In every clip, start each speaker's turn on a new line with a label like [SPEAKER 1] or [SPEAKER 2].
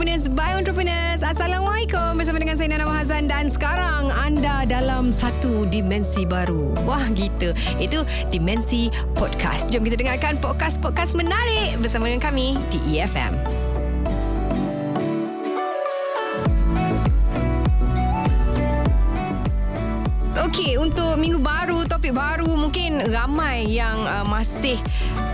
[SPEAKER 1] Entrepreneurs by Entrepreneurs. Assalamualaikum bersama dengan saya Nana Mahazan dan sekarang anda dalam satu dimensi baru. Wah gitu. Itu dimensi podcast. Jom kita dengarkan podcast-podcast menarik bersama dengan kami di EFM. Okey, untuk minggu baru, topik baru mungkin ramai yang uh, masih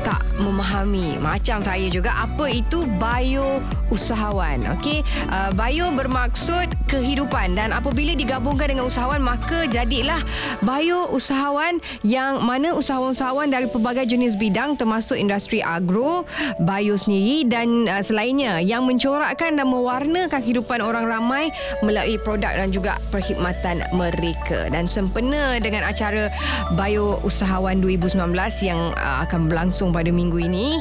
[SPEAKER 1] tak memahami macam saya juga apa itu bio usahawan. Okey uh, bio bermaksud kehidupan. Dan apabila digabungkan dengan usahawan maka jadilah bio usahawan yang mana usahawan-usahawan dari pelbagai jenis bidang termasuk industri agro bio sendiri dan uh, selainnya yang mencorakkan dan mewarnakan kehidupan orang ramai melalui produk dan juga perkhidmatan mereka. Dan sempena dengan acara bio usahawan 2019 yang uh, akan berlangsung pada minggu ini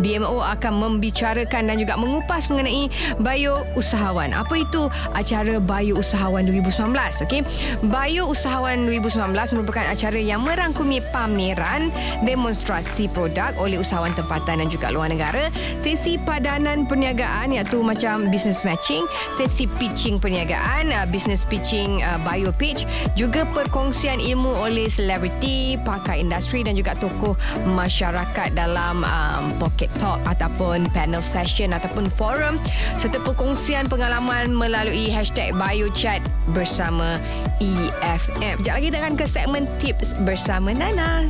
[SPEAKER 1] BMO akan membicarakan dan juga mengupas mengenai Bio Usahawan apa itu acara Bio Usahawan 2019 okay? Bio Usahawan 2019 merupakan acara yang merangkumi pameran demonstrasi produk oleh usahawan tempatan dan juga luar negara sesi padanan perniagaan iaitu macam business matching sesi pitching perniagaan uh, business pitching uh, bio pitch juga perkongsian ilmu oleh selebriti pakar industri dan juga tokoh masyarakat dalam um, pocket talk ataupun panel session ataupun forum serta perkongsian pengalaman melalui hashtag biochat bersama EFM. Sekejap lagi kita akan ke segmen tips bersama Nana.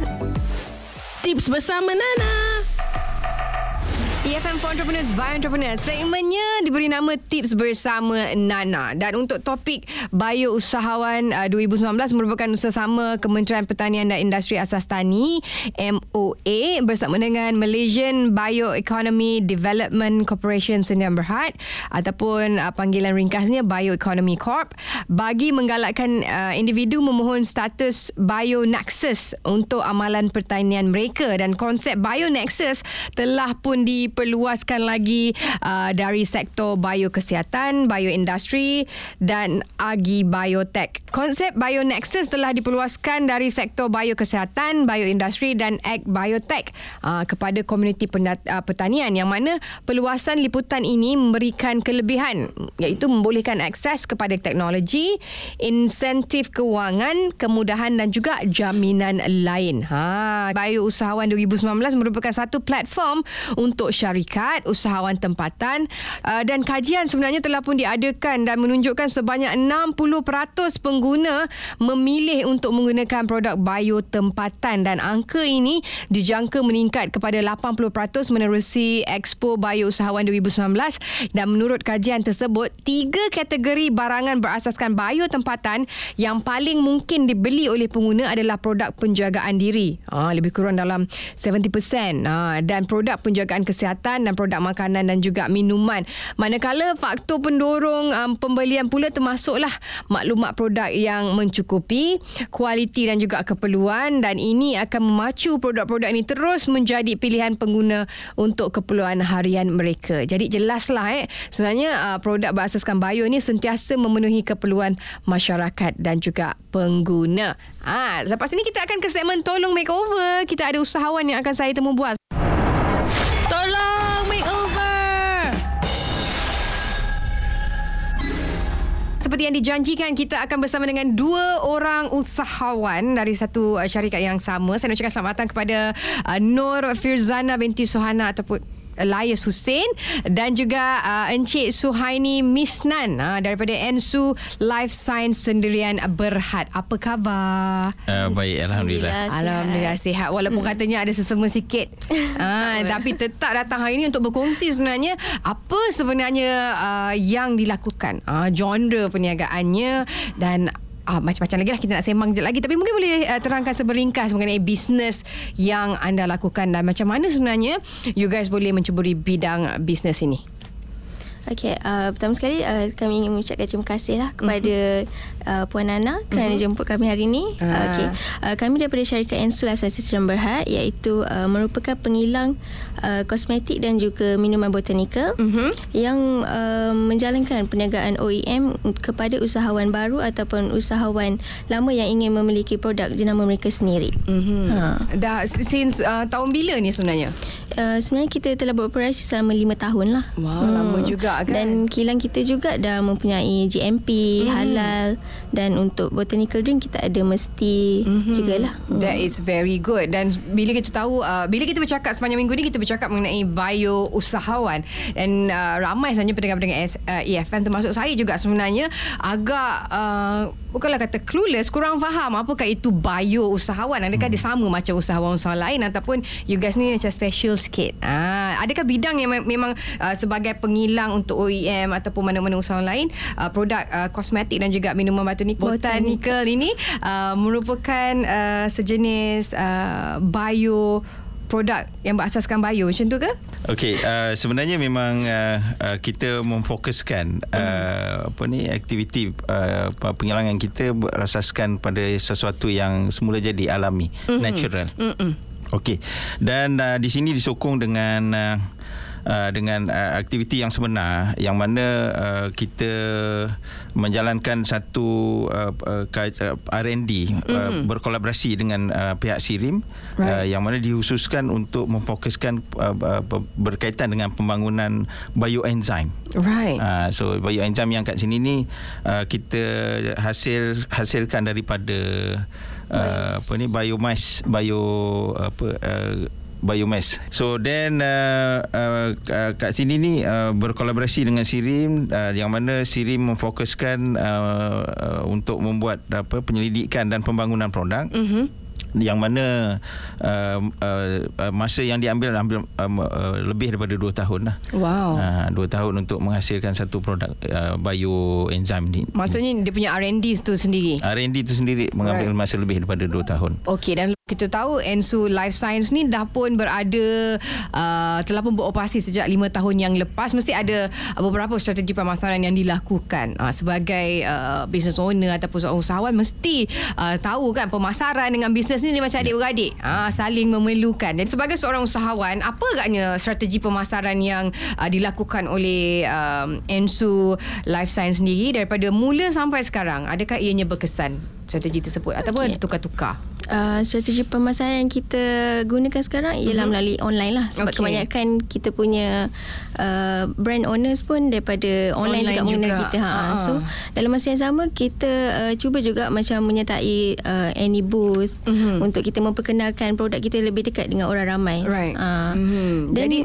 [SPEAKER 2] Tips bersama Nana.
[SPEAKER 1] EFM for Entrepreneurs by Entrepreneurs. Segmennya diberi nama Tips Bersama Nana. Dan untuk topik Bio Usahawan uh, 2019 Merupakan usaha sama Kementerian Pertanian dan Industri Asas Tani MOA Bersama dengan Malaysian Bioeconomy Development Corporation Sdn Berhad Ataupun uh, panggilan ringkasnya Bioeconomy Corp Bagi menggalakkan uh, individu memohon status Bio Nexus Untuk amalan pertanian mereka. Dan konsep Bio Nexus telah pun di diperluaskan lagi uh, dari sektor biokesihatan, bioindustri dan agi biotech. Konsep BioNexus telah diperluaskan dari sektor biokesihatan, bioindustri dan ag biotech uh, kepada komuniti uh, pertanian yang mana perluasan liputan ini memberikan kelebihan iaitu membolehkan akses kepada teknologi, insentif kewangan, kemudahan dan juga jaminan lain. Ha, Bio Usahawan 2019 merupakan satu platform untuk syarikat, usahawan tempatan uh, dan kajian sebenarnya telah pun diadakan dan menunjukkan sebanyak 60% pengguna memilih untuk menggunakan produk bio tempatan dan angka ini dijangka meningkat kepada 80% menerusi Expo Bio Usahawan 2019 dan menurut kajian tersebut tiga kategori barangan berasaskan bio tempatan yang paling mungkin dibeli oleh pengguna adalah produk penjagaan diri. Ha, lebih kurang dalam 70% ha, dan produk penjagaan kesihatan kesihatan dan produk makanan dan juga minuman. Manakala faktor pendorong um, pembelian pula termasuklah maklumat produk yang mencukupi, kualiti dan juga keperluan dan ini akan memacu produk-produk ini terus menjadi pilihan pengguna untuk keperluan harian mereka. Jadi jelaslah eh sebenarnya uh, produk berasaskan bio ini sentiasa memenuhi keperluan masyarakat dan juga pengguna. Ah, ha, lepas ini kita akan ke segmen tolong makeover. Kita ada usahawan yang akan saya temu buat. Seperti yang dijanjikan kita akan bersama dengan dua orang usahawan dari satu uh, syarikat yang sama. Saya nak ucapkan selamat datang kepada uh, Nur Firzana binti Suhana ataupun Layas Hussein dan juga uh, Encik Suhaini Misnan uh, daripada Ensu Life Science Sendirian Berhad. Apa khabar?
[SPEAKER 3] Uh, baik, Alhamdulillah.
[SPEAKER 1] Alhamdulillah sihat. Walaupun hmm. katanya ada sesama sikit. uh, tapi tetap datang hari ini untuk berkongsi sebenarnya apa sebenarnya uh, yang dilakukan. Uh, genre perniagaannya dan uh, macam-macam lagi lah kita nak sembang je lagi. Tapi mungkin boleh uh, terangkan seberingkas mengenai bisnes yang anda lakukan dan macam mana sebenarnya you guys boleh menceburi bidang bisnes ini
[SPEAKER 4] Okay, uh, pertama sekali uh, kami ingin mengucapkan terima kasih lah kepada uh, Puan Nana kerana uh-huh. jemput kami hari ini. Uh. Uh, okay. uh, kami daripada syarikat Ensul Asasi Sedang Berhad iaitu uh, merupakan penghilang uh, kosmetik dan juga minuman botanika uh-huh. yang uh, menjalankan perniagaan OEM kepada usahawan baru ataupun usahawan lama yang ingin memiliki produk jenama mereka sendiri. Uh-huh.
[SPEAKER 1] Ha. Dah since uh, tahun bila ni sebenarnya?
[SPEAKER 4] Uh, sebenarnya kita telah beroperasi selama lima tahun lah.
[SPEAKER 1] Wow, hmm. lama juga juga kan.
[SPEAKER 4] Dan kilang kita juga dah mempunyai GMP, mm. halal dan untuk botanical drink kita ada mesti mm-hmm. jugalah.
[SPEAKER 1] That is very good. Dan bila kita tahu, uh, bila kita bercakap sepanjang minggu ni, kita bercakap mengenai bio usahawan. Dan uh, ramai sebenarnya pendengar-pendengar uh, EFM termasuk saya juga sebenarnya agak uh, bukanlah kata clueless, kurang faham apakah itu bio usahawan. Adakah hmm. dia sama macam usahawan-usahawan lain ataupun you guys ni macam special sikit? Ah, adakah bidang yang memang uh, sebagai pengilang untuk OEM ataupun mana-mana usahawan lain, uh, produk uh, kosmetik dan juga minuman batu ni botanical ini uh, merupakan uh, sejenis uh, bio produk yang berasaskan bio macam tu ke?
[SPEAKER 3] Okey, uh, sebenarnya memang uh, uh, kita memfokuskan uh, hmm. apa ni aktiviti uh, pengilangan kita berasaskan pada sesuatu yang semula jadi alami, hmm. natural. Hmm. Okey. Dan uh, di sini disokong dengan uh, Uh, dengan uh, aktiviti yang sebenar yang mana uh, kita menjalankan satu uh, uh, R&D uh, mm-hmm. berkolaborasi dengan uh, pihak Sirim right. uh, yang mana dihususkan untuk memfokuskan uh, uh, berkaitan dengan pembangunan bioenzim.
[SPEAKER 1] Right.
[SPEAKER 3] Uh, so bioenzim yang kat sini ni uh, kita hasil hasilkan daripada uh, apa ni biomass bio apa uh, biomass. So then uh, uh, kat sini ni uh, berkolaborasi dengan Sirim uh, yang mana Sirim memfokuskan uh, uh, untuk membuat apa penyelidikan dan pembangunan produk. Mm-hmm yang mana uh, uh, masa yang diambil ambil um, uh, lebih daripada 2 tahun lah.
[SPEAKER 1] Wow.
[SPEAKER 3] Uh, 2 tahun untuk menghasilkan satu produk uh, bioenzim ni.
[SPEAKER 1] Maksudnya dia punya R&D tu sendiri.
[SPEAKER 3] R&D tu sendiri mengambil right. masa lebih daripada 2 tahun.
[SPEAKER 1] Okey dan kita tahu Ensu Life Science ni dah pun berada uh, telah pun beroperasi sejak 5 tahun yang lepas. Mesti ada beberapa strategi pemasaran yang dilakukan. Uh, sebagai uh, business owner ataupun seorang usahawan mesti uh, tahu kan pemasaran dengan bisnes ni dia macam adik-beradik. Uh, saling memerlukan. Dan sebagai seorang usahawan apa agaknya strategi pemasaran yang uh, dilakukan oleh um, Ensu Life Science sendiri daripada mula sampai sekarang? Adakah ianya berkesan strategi tersebut ataupun okay. tukar-tukar
[SPEAKER 4] uh, strategi pemasaran yang kita gunakan sekarang ialah mm-hmm. melalui online lah sebab okay. kebanyakan kita punya uh, brand owners pun daripada online, online juga, juga mengenal kita ha uh-huh. so dalam masa yang sama kita uh, cuba juga macam menyertai uh, any booth mm-hmm. untuk kita memperkenalkan produk kita lebih dekat dengan orang ramai
[SPEAKER 1] right uh, mm-hmm.
[SPEAKER 4] dan jadi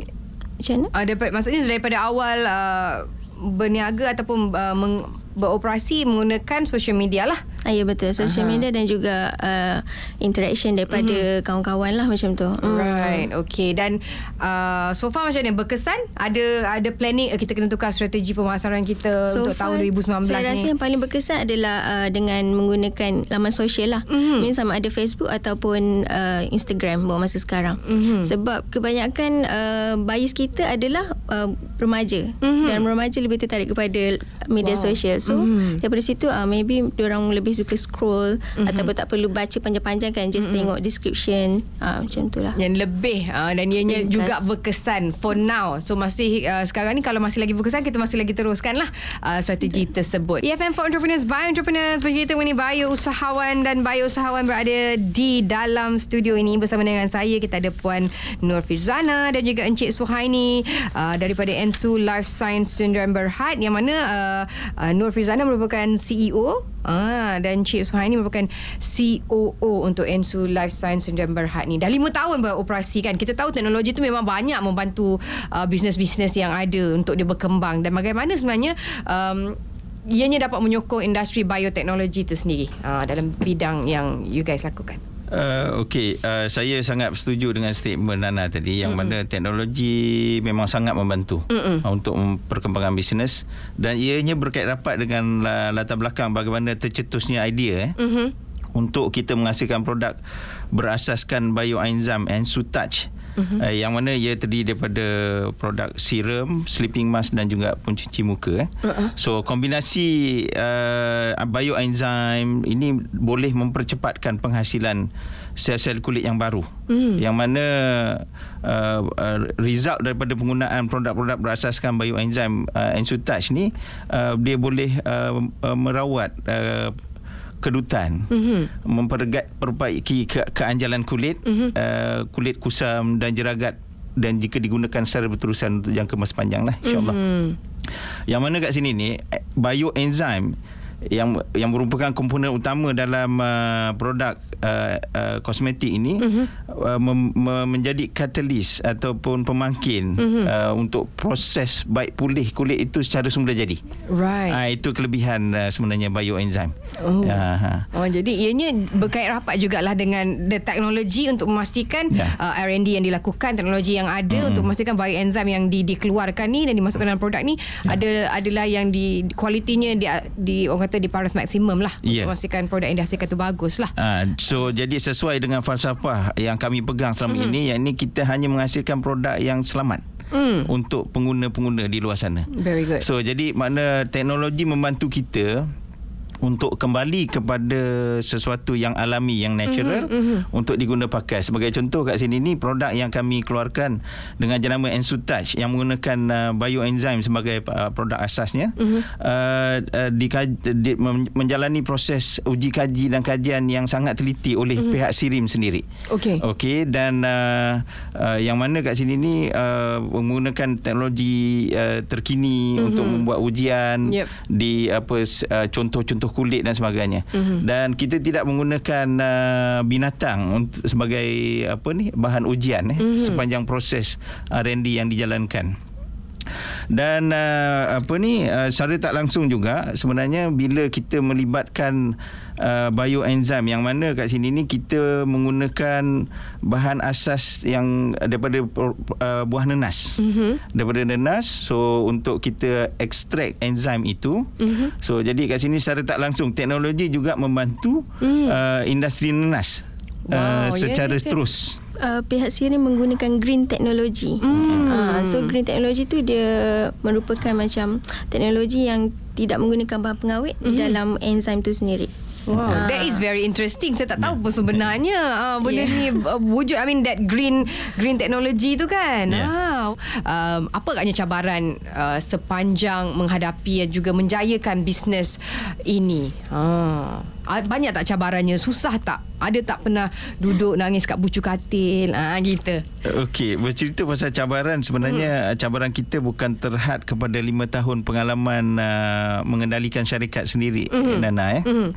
[SPEAKER 4] macam mana? Uh,
[SPEAKER 1] daripada, maksudnya daripada awal uh, berniaga ataupun uh, meng, beroperasi menggunakan social media lah.
[SPEAKER 4] Ah, ya betul social Aha. media dan juga uh, interaction daripada mm-hmm. kawan-kawan lah macam tu.
[SPEAKER 1] Mm. Right, okay. Dan uh, so far macam ni berkesan? Ada ada planning kita kena tukar strategi pemasaran kita so untuk tahun 2019
[SPEAKER 4] saya
[SPEAKER 1] ni?
[SPEAKER 4] Saya rasa yang paling berkesan adalah uh, dengan menggunakan laman sosial lah. Mm-hmm. Ini sama ada Facebook ataupun uh, Instagram buat masa sekarang. Mm-hmm. Sebab kebanyakan uh, buyers kita adalah uh, remaja mm-hmm. dan remaja lebih tertarik kepada media wow. sosial. So mm-hmm. daripada situ uh, maybe orang lebih suka scroll mm-hmm. ataupun tak perlu baca panjang-panjang kan just mm-hmm. tengok description uh, macam tu lah
[SPEAKER 1] yang lebih uh, dan ianya yes. juga berkesan for now so masih uh, sekarang ni kalau masih lagi berkesan kita masih lagi teruskan lah uh, strategi okay. tersebut EFM for Entrepreneurs by Entrepreneurs bercerita mengenai bio usahawan dan bio usahawan berada di dalam studio ini bersama dengan saya kita ada Puan Nur Firzana dan juga Encik Suhaini uh, daripada Ensu Life Science Sdn Berhad yang mana uh, uh, Nur Firzana merupakan CEO Ah, dan Cik Suhaini merupakan COO untuk Ensu Life Science Sdn Berhad ni. Dah lima tahun beroperasi kan. Kita tahu teknologi tu memang banyak membantu uh, bisnes-bisnes yang ada untuk dia berkembang. Dan bagaimana sebenarnya um, ianya dapat menyokong industri bioteknologi itu sendiri uh, dalam bidang yang you guys lakukan.
[SPEAKER 3] Uh, Okey, uh, saya sangat setuju dengan statement Nana tadi yang Mm-mm. mana teknologi memang sangat membantu Mm-mm. untuk perkembangan bisnes dan ianya berkait rapat dengan latar belakang bagaimana tercetusnya idea eh. Mm-hmm. Untuk kita menghasilkan produk berasaskan bioenzim and Sutouch uh-huh. uh, yang mana ia terdiri daripada produk serum, sleeping mask dan juga pencuci muka. Eh. Uh-huh. So kombinasi uh, bioenzim ini boleh mempercepatkan penghasilan sel-sel kulit yang baru. Uh-huh. Yang mana uh, uh, result daripada penggunaan produk-produk berasaskan bioenzim uh, Ensutouch ni uh, dia boleh uh, uh, merawat uh, kedutan mm-hmm. mempergat perbaiki ke, keanjalan kulit mm-hmm. uh, kulit kusam dan jeragat dan jika digunakan secara berterusan untuk jangka masa panjang lah insyaAllah
[SPEAKER 1] mm-hmm.
[SPEAKER 3] Yang mana kat sini ni eh, bioenzyme yang yang merupakan komponen utama dalam uh, produk uh, uh, kosmetik ini uh-huh. uh, mem, mem, menjadi katalis ataupun pemangkin uh-huh. uh, untuk proses baik pulih kulit itu secara semula jadi.
[SPEAKER 1] Right.
[SPEAKER 3] Uh, itu kelebihan uh, sebenarnya bioenzyme.
[SPEAKER 1] Oh.
[SPEAKER 3] Uh,
[SPEAKER 1] Oh jadi ianya berkait rapat jugalah dengan the teknologi untuk memastikan
[SPEAKER 3] Ya.
[SPEAKER 1] uh, R&D yang dilakukan teknologi yang ada untuk memastikan bioenzyme yang di, dikeluarkan ni dan dimasukkan dalam produk ni ada adalah yang di kualitinya di di orang kata di paras maksimum lah
[SPEAKER 3] Ya.
[SPEAKER 1] untuk memastikan produk yang dihasilkan tu bagus lah.
[SPEAKER 3] Uh, so jadi sesuai dengan falsafah yang kami pegang selama mm-hmm. ini yang ini kita hanya menghasilkan produk yang selamat
[SPEAKER 1] Mm.
[SPEAKER 3] untuk pengguna-pengguna di luar sana.
[SPEAKER 1] Very good.
[SPEAKER 3] So jadi makna teknologi membantu kita untuk kembali kepada sesuatu yang alami yang natural
[SPEAKER 1] Mhm,
[SPEAKER 3] mm-hmm, mm-hmm. untuk diguna pakai sebagai contoh kat sini ni produk yang kami keluarkan dengan jenama Ensutouch yang menggunakan uh, bioenzyme sebagai uh, produk asasnya
[SPEAKER 1] Mhm.
[SPEAKER 3] mm-hmm. uh, uh, di, di, menjalani proses uji kaji dan kajian yang sangat teliti oleh mm-hmm. pihak Sirim sendiri
[SPEAKER 1] Okey.
[SPEAKER 3] Okey dan uh, uh, yang mana kat sini ni uh, menggunakan teknologi uh, terkini mm-hmm. untuk membuat ujian
[SPEAKER 1] Yep.
[SPEAKER 3] di apa uh, contoh-contoh kulit dan sebagainya. Mm-hmm. Dan kita tidak menggunakan uh, binatang untuk sebagai apa ni bahan ujian eh mm-hmm. sepanjang proses R&D yang dijalankan. Dan uh, apa ni uh, secara tak langsung juga sebenarnya bila kita melibatkan uh, bioenzyme yang mana kat sini ni kita menggunakan bahan asas yang daripada uh, buah nenas. Mm-hmm. Daripada nenas so untuk kita extract enzim itu. Mm-hmm. So jadi kat sini secara tak langsung teknologi juga membantu mm. uh, industri nenas
[SPEAKER 1] Wow,
[SPEAKER 3] uh, secara
[SPEAKER 1] ya.
[SPEAKER 3] terus.
[SPEAKER 4] Uh, pihak Siri menggunakan green technology. Mm. Uh, so green technology tu dia merupakan macam teknologi yang tidak menggunakan bahan pengawet mm. dalam enzim tu sendiri.
[SPEAKER 1] Wow,
[SPEAKER 4] Ah.
[SPEAKER 1] that is very interesting. Saya tak tahu pun sebenarnya uh, benda
[SPEAKER 4] Yeah.
[SPEAKER 1] ni uh, wujud. I mean that green green technology tu kan.
[SPEAKER 3] Yeah.
[SPEAKER 1] Wow. Um, apa agaknya cabaran uh, sepanjang menghadapi dan juga menjayakan bisnes ini? Ha. Ah, Banyak tak cabarannya? Susah tak? Ada tak pernah duduk nangis kat bucu katil? Ah gitu.
[SPEAKER 3] Okey, bercerita pasal cabaran sebenarnya hmm. cabaran kita bukan terhad kepada lima tahun pengalaman uh, mengendalikan syarikat sendiri hmm. Nana eh. Hmm.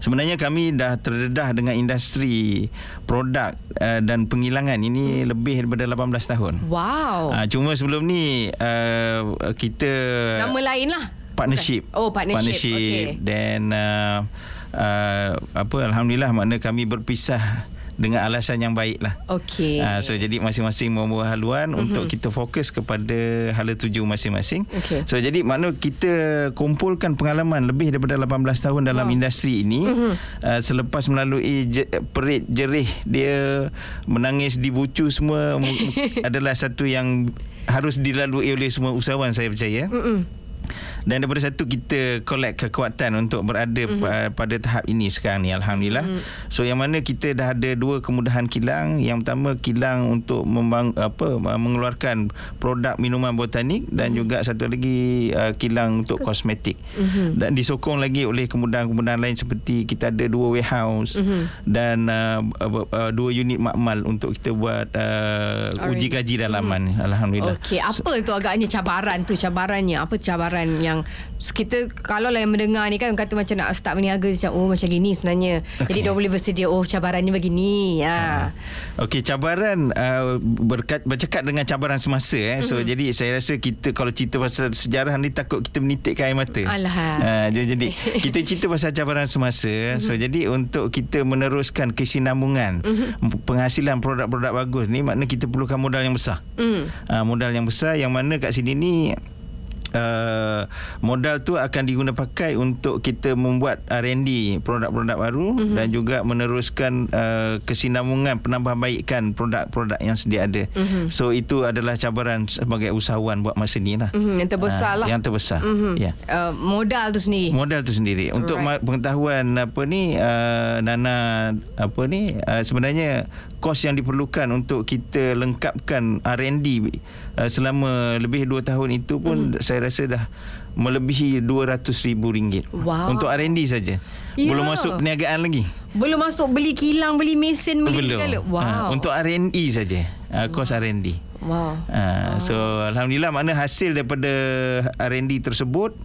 [SPEAKER 3] Sebenarnya kami dah terdedah dengan industri produk uh, dan penghilangan ini lebih daripada 18 tahun.
[SPEAKER 1] Wow.
[SPEAKER 3] Uh, cuma sebelum ni uh, kita
[SPEAKER 1] Nama lain lah.
[SPEAKER 3] partnership.
[SPEAKER 1] Oh, partnership.
[SPEAKER 3] Partnership.
[SPEAKER 1] Okey.
[SPEAKER 3] Then uh, uh, apa alhamdulillah makna kami berpisah dengan alasan yang baik lah.
[SPEAKER 1] Okey.
[SPEAKER 3] Uh, so jadi masing-masing membuat haluan mm-hmm. untuk kita fokus kepada hala tuju masing-masing.
[SPEAKER 1] Okey.
[SPEAKER 3] So jadi makna kita kumpulkan pengalaman lebih daripada 18 tahun dalam
[SPEAKER 1] Wow.
[SPEAKER 3] industri ini mm-hmm. uh, selepas melalui je, perit jerih dia menangis di bucu semua mu- adalah satu yang harus dilalui oleh semua usahawan saya percaya.
[SPEAKER 1] Mm-mm.
[SPEAKER 3] Dan daripada satu kita collect kekuatan untuk berada mm-hmm. pada tahap ini sekarang ni alhamdulillah. Mm-hmm. So yang mana kita dah ada dua kemudahan kilang. Yang pertama kilang untuk membang, apa mengeluarkan produk minuman botanik dan mm-hmm. juga satu lagi uh, kilang untuk kosmetik. Mm-hmm. Dan disokong lagi oleh kemudahan-kemudahan lain seperti kita ada dua warehouse mm-hmm. dan uh, uh, uh, dua unit makmal untuk kita buat uh, uji kaji dalaman mm-hmm. alhamdulillah.
[SPEAKER 1] Okey, apa tu agaknya cabaran tu cabarannya? Apa cabaran yang kita kalau lah yang mendengar ni kan kata macam nak start berniaga macam oh macam gini sebenarnya. Okay. Jadi dia boleh bersedia oh cabarannya begini. Ha.
[SPEAKER 3] Okey cabaran uh, berkat, bercakap dengan cabaran semasa eh. So mm-hmm. jadi saya rasa kita kalau cerita pasal sejarah ni takut kita menitikkan air mata.
[SPEAKER 1] Alah.
[SPEAKER 3] Uh, jadi, jadi kita cerita pasal cabaran semasa. Mm-hmm. So jadi untuk kita meneruskan kesinambungan mm-hmm. penghasilan produk-produk bagus ni makna kita perlukan modal yang besar.
[SPEAKER 1] Hmm.
[SPEAKER 3] Uh, modal yang besar yang mana kat sini ni Uh, modal tu akan diguna pakai untuk kita membuat R&D produk-produk baru mm-hmm. dan juga meneruskan uh, kesinambungan penambahbaikan produk-produk yang sedia ada. Mm-hmm. So itu adalah cabaran sebagai usahawan buat masa ni lah.
[SPEAKER 1] Mm-hmm, yang terbesar
[SPEAKER 3] Ah,
[SPEAKER 1] lah.
[SPEAKER 3] Yang terbesar.
[SPEAKER 1] Mhm.
[SPEAKER 3] Ya.
[SPEAKER 1] Uh, modal tu sendiri.
[SPEAKER 3] Modal tu sendiri untuk
[SPEAKER 1] Alright.
[SPEAKER 3] ma- pengetahuan apa ni uh, Nana apa ni uh, sebenarnya kos yang diperlukan untuk kita lengkapkan R&D uh, selama lebih 2 tahun itu pun mm. saya rasa dah melebihi RM200,000
[SPEAKER 1] Wow.
[SPEAKER 3] untuk R&D saja.
[SPEAKER 1] Ya.
[SPEAKER 3] Belum masuk perniagaan lagi.
[SPEAKER 1] Belum masuk beli kilang, beli mesin, beli
[SPEAKER 3] Belum.
[SPEAKER 1] segala. Wow.
[SPEAKER 3] Uh, untuk R&D saja. Uh, kos R&D.
[SPEAKER 1] Wow.
[SPEAKER 3] Uh, so alhamdulillah mana hasil daripada R&D tersebut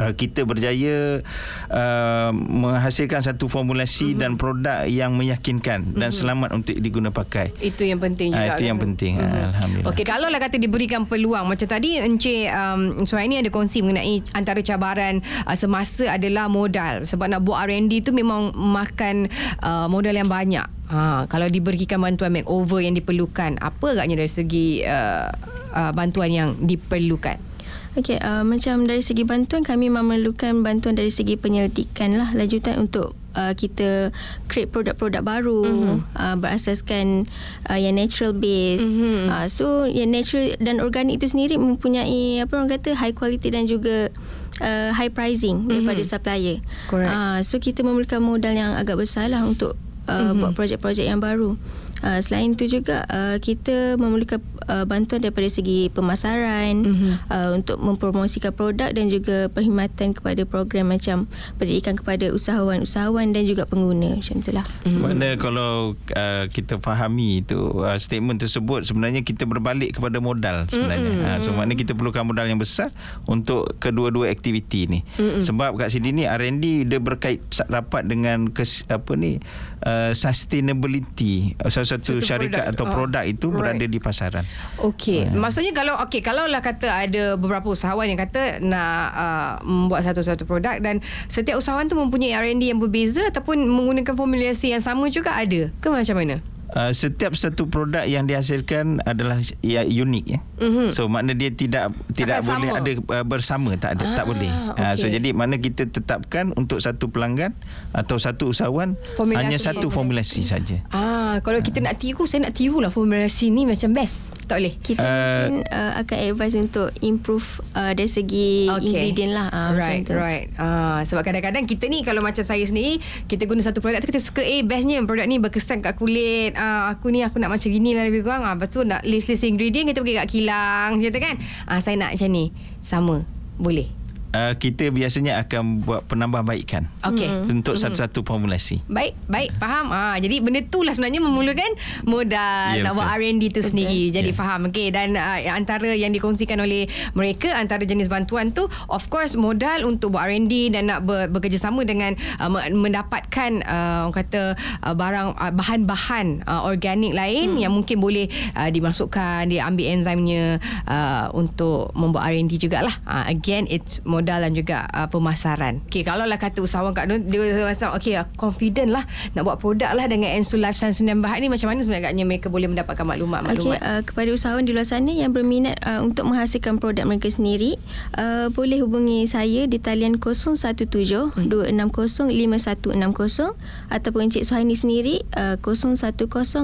[SPEAKER 3] uh, kita berjaya uh, menghasilkan satu formulasi mm-hmm. dan produk yang meyakinkan mm-hmm. dan selamat untuk diguna pakai.
[SPEAKER 1] Itu yang penting juga.
[SPEAKER 3] Uh, itu
[SPEAKER 1] kan?
[SPEAKER 3] yang penting. Mm-hmm. Alhamdulillah.
[SPEAKER 1] Okey, kalau lah kata diberikan peluang macam tadi Encik um, Suhaini ada kongsi mengenai antara cabaran uh, semasa adalah modal. Sebab nak buat R&D tu memang makan uh, modal yang banyak. Ha, kalau diberikan bantuan makeover yang diperlukan, apa agaknya dari segi uh, uh, bantuan yang diperlukan?
[SPEAKER 4] Okey, uh, macam dari segi bantuan kami memerlukan bantuan dari segi penyelidikan lah lanjutan untuk uh, kita create produk-produk baru mm-hmm. uh, berasaskan uh, yang natural base. Mm-hmm. Uh, so yang natural dan organik itu sendiri mempunyai apa orang kata high quality dan juga uh, high pricing mm-hmm. daripada supplier.
[SPEAKER 1] Correct.
[SPEAKER 4] Uh, so kita memerlukan modal yang agak besar lah untuk uh, mm-hmm. buat projek-projek yang baru. Uh, selain itu juga uh, kita memerlukan uh, bantuan daripada segi pemasaran mm-hmm. uh, untuk mempromosikan produk dan juga perkhidmatan kepada program macam pendidikan kepada usahawan-usahawan dan juga pengguna macam itulah.
[SPEAKER 3] Mm-hmm. Mana kalau uh, kita fahami itu uh, statement tersebut sebenarnya kita berbalik kepada modal sebenarnya. Mm-hmm. Uh, so maknanya kita perlukan modal yang besar untuk kedua-dua aktiviti ni. Mm-hmm. Sebab kat sini ni R&D dia berkait rapat dengan kes, apa ni uh, sustainability uh, satu, satu syarikat produk. atau oh. produk itu right. berada di pasaran.
[SPEAKER 1] Okey, hmm. maksudnya kalau okey kalau lah kata ada beberapa usahawan yang kata nak uh, membuat satu-satu produk dan setiap usahawan tu mempunyai R&D yang berbeza ataupun menggunakan formulasi yang sama juga ada ke macam mana?
[SPEAKER 3] Uh, setiap satu produk yang dihasilkan adalah ya, unik ya. Mm-hmm. So makna dia tidak tidak Takkan boleh sama. ada uh, bersama tak ada ah, tak boleh. Okay. Uh, so jadi mana kita tetapkan untuk satu pelanggan atau satu usahawan formulasi hanya satu formulasi, formulasi saja.
[SPEAKER 1] Ah kalau kita nak tiru saya nak tirulah formulasi ni macam best. Tak boleh.
[SPEAKER 4] Kita uh, mungkin uh, akan advise untuk improve uh, dari segi okay. ingredient lah uh,
[SPEAKER 1] right,
[SPEAKER 4] macam tu.
[SPEAKER 1] Right. Uh, sebab kadang-kadang kita ni kalau macam saya sendiri kita guna satu produk tu kita suka eh bestnya produk ni berkesan kat kulit uh, aku ni aku nak macam gini lah lebih kurang. Ah, lepas tu nak list-list ingredient kita pergi kat kilang. Tu kan. Ah, saya nak macam ni. Sama. Boleh
[SPEAKER 3] uh, kita biasanya akan buat penambahbaikan
[SPEAKER 1] okay.
[SPEAKER 3] untuk mm-hmm. satu-satu formulasi.
[SPEAKER 1] Baik, baik, faham. Ah, jadi benda tu lah sebenarnya memerlukan modal yeah, nak buat R&D tu sendiri. Jadi yeah. faham. Okay. Dan uh, antara yang dikongsikan oleh mereka, antara jenis bantuan tu, of course modal untuk buat R&D dan nak ber, bekerjasama dengan uh, mendapatkan uh, orang kata uh, barang uh, bahan-bahan uh, organik lain hmm. yang mungkin boleh uh, dimasukkan, diambil enzimnya uh, untuk membuat R&D jugalah. Uh, again, it's modal dan juga uh, pemasaran. Okey, kalau lah kata usahawan kat dia rasa okey, confident lah nak buat produk lah dengan Ensu Life Science dan Bahat ni macam mana sebenarnya agaknya mereka boleh mendapatkan maklumat-maklumat?
[SPEAKER 4] Okey, uh, kepada usahawan di luar sana yang berminat uh, untuk menghasilkan produk mereka sendiri, uh, boleh hubungi saya di talian 017 hmm. 260 5160 ataupun Encik Suhaini sendiri uh, 010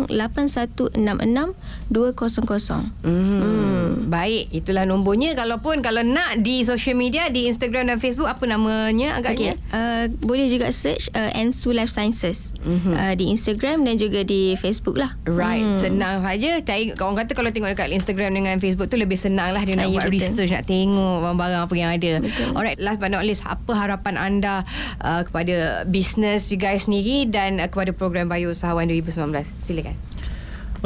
[SPEAKER 4] 8166 200.
[SPEAKER 1] Hmm. hmm. Baik, itulah nombornya. Kalaupun kalau nak di social media di Instagram dan Facebook apa namanya agaknya?
[SPEAKER 4] Okay. Uh, boleh juga search uh, Ensu Life Sciences mm-hmm. uh, di Instagram dan juga di Facebook lah.
[SPEAKER 1] Right, hmm. senang saja. Orang kata kalau tengok dekat Instagram dengan Facebook tu lebih senang lah dia nak uh, buat betul. research nak tengok barang-barang apa yang ada. Betul. Alright, last but not least apa harapan anda uh, kepada bisnes you guys sendiri dan uh, kepada program Bayu Usahawan 2019? Silakan.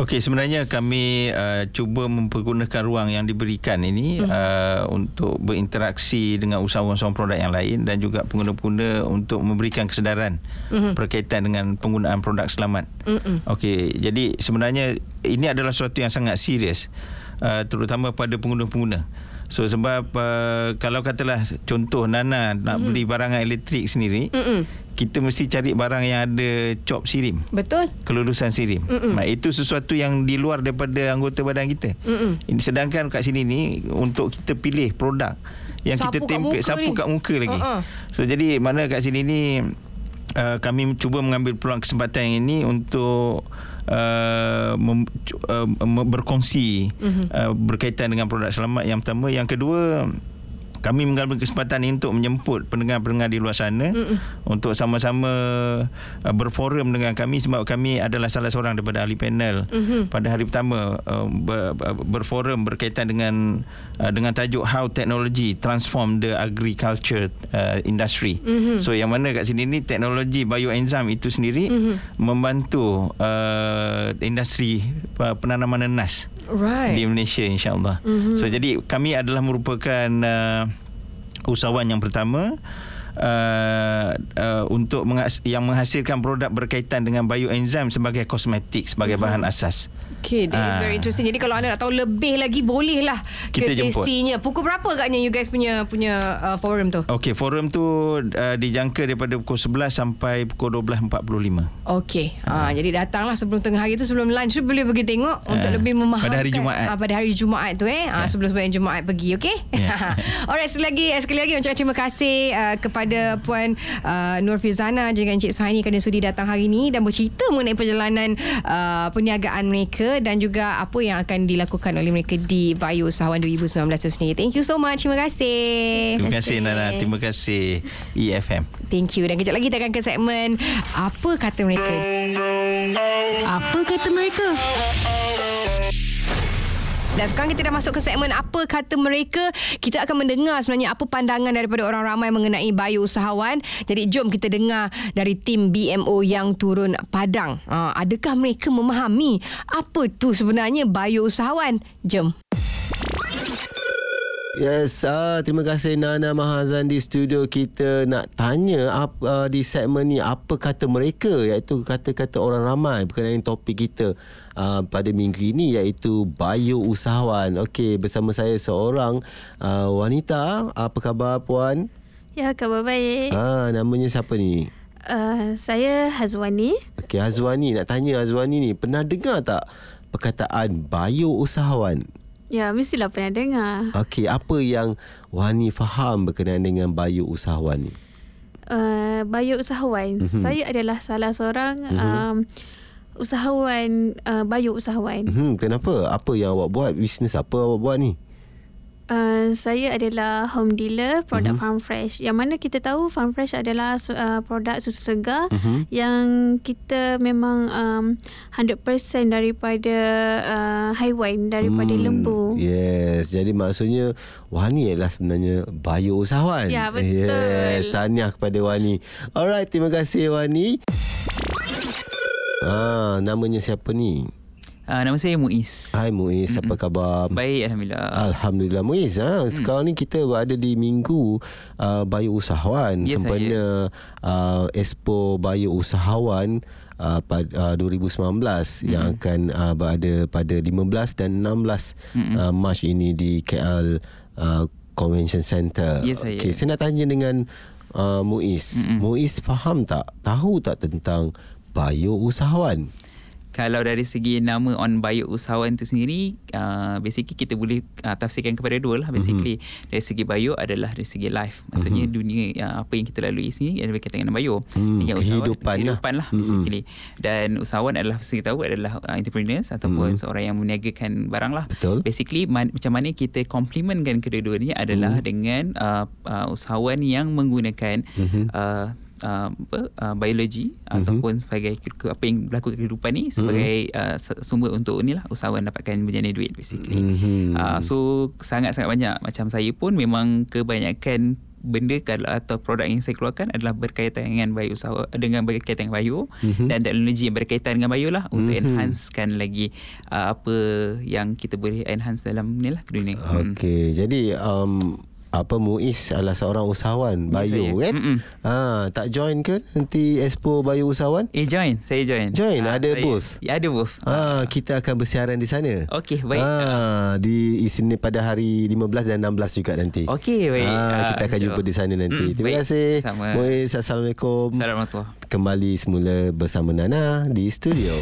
[SPEAKER 3] Okey, sebenarnya kami uh, cuba mempergunakan ruang yang diberikan ini uh-huh. uh, untuk berinteraksi dengan usahawan-usahawan produk yang lain dan juga pengguna-pengguna untuk memberikan kesedaran uh-huh. berkaitan dengan penggunaan produk selamat. Uh-huh. Okey, jadi sebenarnya ini adalah sesuatu yang sangat serius uh, terutama pada pengguna-pengguna. So sebab uh, kalau katalah contoh Nana nak mm-hmm. beli barangan elektrik sendiri, mm-hmm. kita mesti cari barang yang ada cop sirim.
[SPEAKER 1] Betul.
[SPEAKER 3] Kelulusan sirim. Mm-hmm. Nah, itu sesuatu yang di luar daripada anggota badan kita. Mm-hmm. Sedangkan kat sini ni untuk kita pilih produk yang sapu kita tempel sapu kat muka lagi. Uh-uh. So jadi mana kat sini ni uh, kami cuba mengambil peluang kesempatan ini untuk uh, mem, uh, berkongsi uh-huh. uh, berkaitan dengan produk selamat yang pertama yang kedua kami mengambil kesempatan ini untuk menjemput pendengar-pendengar di luar sana Mm-mm. untuk sama-sama uh, berforum dengan kami sebab kami adalah salah seorang daripada ahli panel mm-hmm. pada hari pertama uh, ber, berforum berkaitan dengan uh, dengan tajuk how technology transform the agriculture uh, industry. Mm-hmm. So yang mana kat sini ni teknologi bioenzim itu sendiri mm-hmm. membantu uh, industri uh, penanaman nenas
[SPEAKER 1] Right.
[SPEAKER 3] di Malaysia insyaAllah. Mm-hmm. So jadi kami adalah merupakan uh, usahawan yang pertama uh, uh, untuk menghas- yang menghasilkan produk berkaitan dengan bioenzim sebagai kosmetik sebagai bahan asas.
[SPEAKER 1] Okay, that is
[SPEAKER 3] Ah.
[SPEAKER 1] very interesting. Jadi kalau anda nak tahu lebih lagi, bolehlah
[SPEAKER 3] Kita
[SPEAKER 1] ke
[SPEAKER 3] jemput.
[SPEAKER 1] sesinya. Pukul berapa agaknya you guys punya punya uh, forum tu?
[SPEAKER 3] Okey, forum tu uh, dijangka daripada pukul 11 sampai pukul 12.45.
[SPEAKER 1] Okey. Ha. jadi datanglah sebelum tengah hari tu sebelum lunch tu boleh pergi tengok untuk lebih memahami
[SPEAKER 3] pada hari Jumaat.
[SPEAKER 1] Ha, pada hari Jumaat tu eh. Ha, sebelum sebelum Jumaat pergi, okey?
[SPEAKER 3] Ya.
[SPEAKER 1] Alright, sekali lagi sekali lagi ucapkan terima kasih uh, kepada puan uh, Nur Fizana dengan Encik Suhaini kerana sudi datang hari ini dan bercerita mengenai perjalanan uh, perniagaan mereka dan juga apa yang akan dilakukan oleh mereka di Bayu Usahawan 2019 itu sendiri. Thank you so much. Terima kasih.
[SPEAKER 3] Terima kasih Nana, terima kasih EFM.
[SPEAKER 1] Thank you. Dan kejap lagi kita akan ke segmen Apa Kata Mereka.
[SPEAKER 2] Apa kata mereka?
[SPEAKER 1] Dan sekarang kita dah masuk ke segmen Apa Kata Mereka. Kita akan mendengar sebenarnya apa pandangan daripada orang ramai mengenai bio usahawan. Jadi jom kita dengar dari tim BMO yang turun padang. Uh, adakah mereka memahami apa tu sebenarnya bio usahawan? Jom.
[SPEAKER 5] Yes, ah, terima kasih Nana Mahazan di studio kita nak tanya ap, uh, di segmen ni apa kata mereka iaitu kata-kata orang ramai berkenaan topik kita uh, pada minggu ini iaitu bio usahawan. Okey, bersama saya seorang uh, wanita. Apa khabar puan?
[SPEAKER 4] Ya, khabar baik.
[SPEAKER 5] Ah, namanya siapa ni?
[SPEAKER 4] Uh, saya Hazwani.
[SPEAKER 5] Okey, Azwani nak tanya Azwani ni pernah dengar tak perkataan bio usahawan?
[SPEAKER 4] Ya, mestilah pernah dengar.
[SPEAKER 5] Okey, apa yang Wani faham berkenaan dengan bio usahawan ni?
[SPEAKER 4] Uh, bio usahawan. Mm-hmm. Saya adalah salah seorang mm-hmm. um, usahawan, uh, bio usahawan.
[SPEAKER 5] Hmm, kenapa? Apa yang awak buat? Bisnes apa awak buat ni?
[SPEAKER 4] Uh, saya adalah home dealer produk mm-hmm. Farm Fresh. Yang mana kita tahu Farm Fresh adalah uh, produk susu segar mm-hmm. yang kita memang um, 100% daripada uh, haiwan daripada
[SPEAKER 5] Hmm,
[SPEAKER 4] lembu.
[SPEAKER 5] Yes, jadi maksudnya Wani adalah sebenarnya bio usahawan.
[SPEAKER 4] Ya, betul.
[SPEAKER 5] Yes, tahniah kepada Wani. Alright, terima kasih Wani. Ah, namanya siapa ni?
[SPEAKER 6] Uh, nama saya Muiz.
[SPEAKER 5] Hai Muiz, apa khabar?
[SPEAKER 6] Baik, Alhamdulillah.
[SPEAKER 5] Alhamdulillah Muiz ha?
[SPEAKER 6] Hmm.
[SPEAKER 5] Sekarang ni kita berada di minggu uh, Bayu Usahawan
[SPEAKER 6] Ya,
[SPEAKER 5] Sempena uh, Expo Bayu Usahawan uh, pada uh, 2019
[SPEAKER 6] Hmm.
[SPEAKER 5] Yang akan uh, berada pada 15 dan 16
[SPEAKER 6] Hmm.
[SPEAKER 5] uh, Mac ini di KL uh, Convention Center
[SPEAKER 6] Ya, saya.
[SPEAKER 5] okay, Saya nak tanya dengan uh, Muiz
[SPEAKER 6] Mm-mm.
[SPEAKER 5] Muiz faham tak? Tahu tak tentang Bayu Usahawan?
[SPEAKER 6] Kalau dari segi nama on bio usahawan tu sendiri, uh, basically kita boleh uh, tafsirkan kepada dua lah. Basically, mm-hmm. dari segi bio adalah dari segi life. Maksudnya mm-hmm. dunia uh, apa yang kita lalui sini adalah berkaitan dengan bio.
[SPEAKER 5] Hmm,
[SPEAKER 6] Dengan
[SPEAKER 5] kehidupan lah.
[SPEAKER 6] kehidupan lah. basically. Dan usahawan adalah, seperti kita tahu, adalah uh, entrepreneurs ataupun seorang yang meniagakan barang lah.
[SPEAKER 5] Betul.
[SPEAKER 6] Basically, man, macam mana kita complementkan kedua-dua ni adalah dengan uh, uh, usahawan yang menggunakan uh, uh, apa uh, biologi mm-hmm. ataupun sebagai apa yang berlaku di kehidupan ni sebagai mm-hmm. uh, sumber untuk inilah usahawan dapatkan berjana duit basically.
[SPEAKER 5] Mhm.
[SPEAKER 6] Uh, so sangat-sangat banyak macam saya pun memang kebanyakan benda kalau atau produk yang saya keluarkan adalah berkaitan dengan bio usaha dengan berkaitan dengan bio mm-hmm. dan teknologi yang berkaitan dengan bio lah untuk
[SPEAKER 5] Mhm.
[SPEAKER 6] enhancekan lagi uh, apa yang kita boleh enhance dalam ni lah dunia. Hmm.
[SPEAKER 5] Okey, jadi um, apa Muiz adalah seorang usahawan Bayu
[SPEAKER 6] saya.
[SPEAKER 5] kan?
[SPEAKER 6] Mm-mm.
[SPEAKER 5] Ha, tak join ke nanti Expo Bayu Usahawan?
[SPEAKER 6] Eh join, saya join.
[SPEAKER 5] Join,
[SPEAKER 6] Ah,
[SPEAKER 5] ada
[SPEAKER 6] saya-
[SPEAKER 5] booth?
[SPEAKER 6] Ya, ada booth.
[SPEAKER 5] Ha, kita akan bersiaran di sana.
[SPEAKER 6] Okey, baik.
[SPEAKER 5] Ha, di sini pada hari 15 dan 16 juga nanti.
[SPEAKER 6] Okey, baik.
[SPEAKER 5] Ha,
[SPEAKER 6] Ah,
[SPEAKER 5] kita akan jumpa
[SPEAKER 6] insyaAllah.
[SPEAKER 5] di sana nanti.
[SPEAKER 6] Mm,
[SPEAKER 5] Terima
[SPEAKER 6] baik.
[SPEAKER 5] kasih.
[SPEAKER 6] Sama.
[SPEAKER 5] Muiz, Assalamualaikum.
[SPEAKER 6] Assalamualaikum.
[SPEAKER 5] Kembali semula bersama Nana di studio.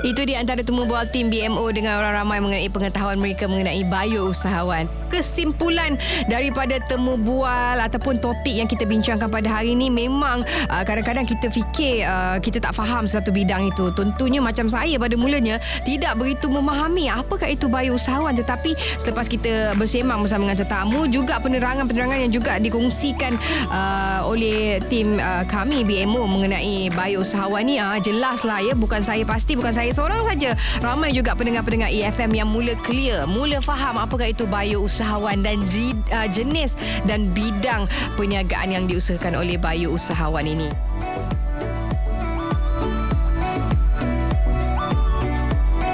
[SPEAKER 1] Itu di antara temu bual tim BMO dengan orang ramai mengenai pengetahuan mereka mengenai bio usahawan. Kesimpulan daripada temu bual ataupun topik yang kita bincangkan pada hari ini. Memang uh, kadang-kadang kita fikir uh, kita tak faham satu bidang itu. Tentunya macam saya pada mulanya tidak begitu memahami apakah itu bio usahawan tetapi selepas kita bersemang bersama dengan tetamu juga penerangan-penerangan yang juga dikongsikan uh, oleh tim uh, kami BMO mengenai bio usahawan ni uh, jelaslah ya bukan saya pasti bukan saya seorang saja. Ramai juga pendengar-pendengar EFM yang mula clear mula faham apakah itu bio usahawan dan uh, jenis dan bidang perniagaan yang diusahakan oleh bio usahawan ini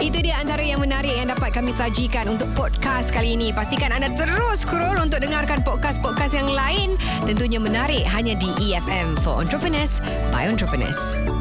[SPEAKER 1] Itu dia antara yang menarik yang dapat kami sajikan untuk podcast kali ini. Pastikan anda terus scroll untuk dengarkan podcast-podcast yang lain. Tentunya menarik hanya di EFM for Entrepreneurs by Entrepreneurs.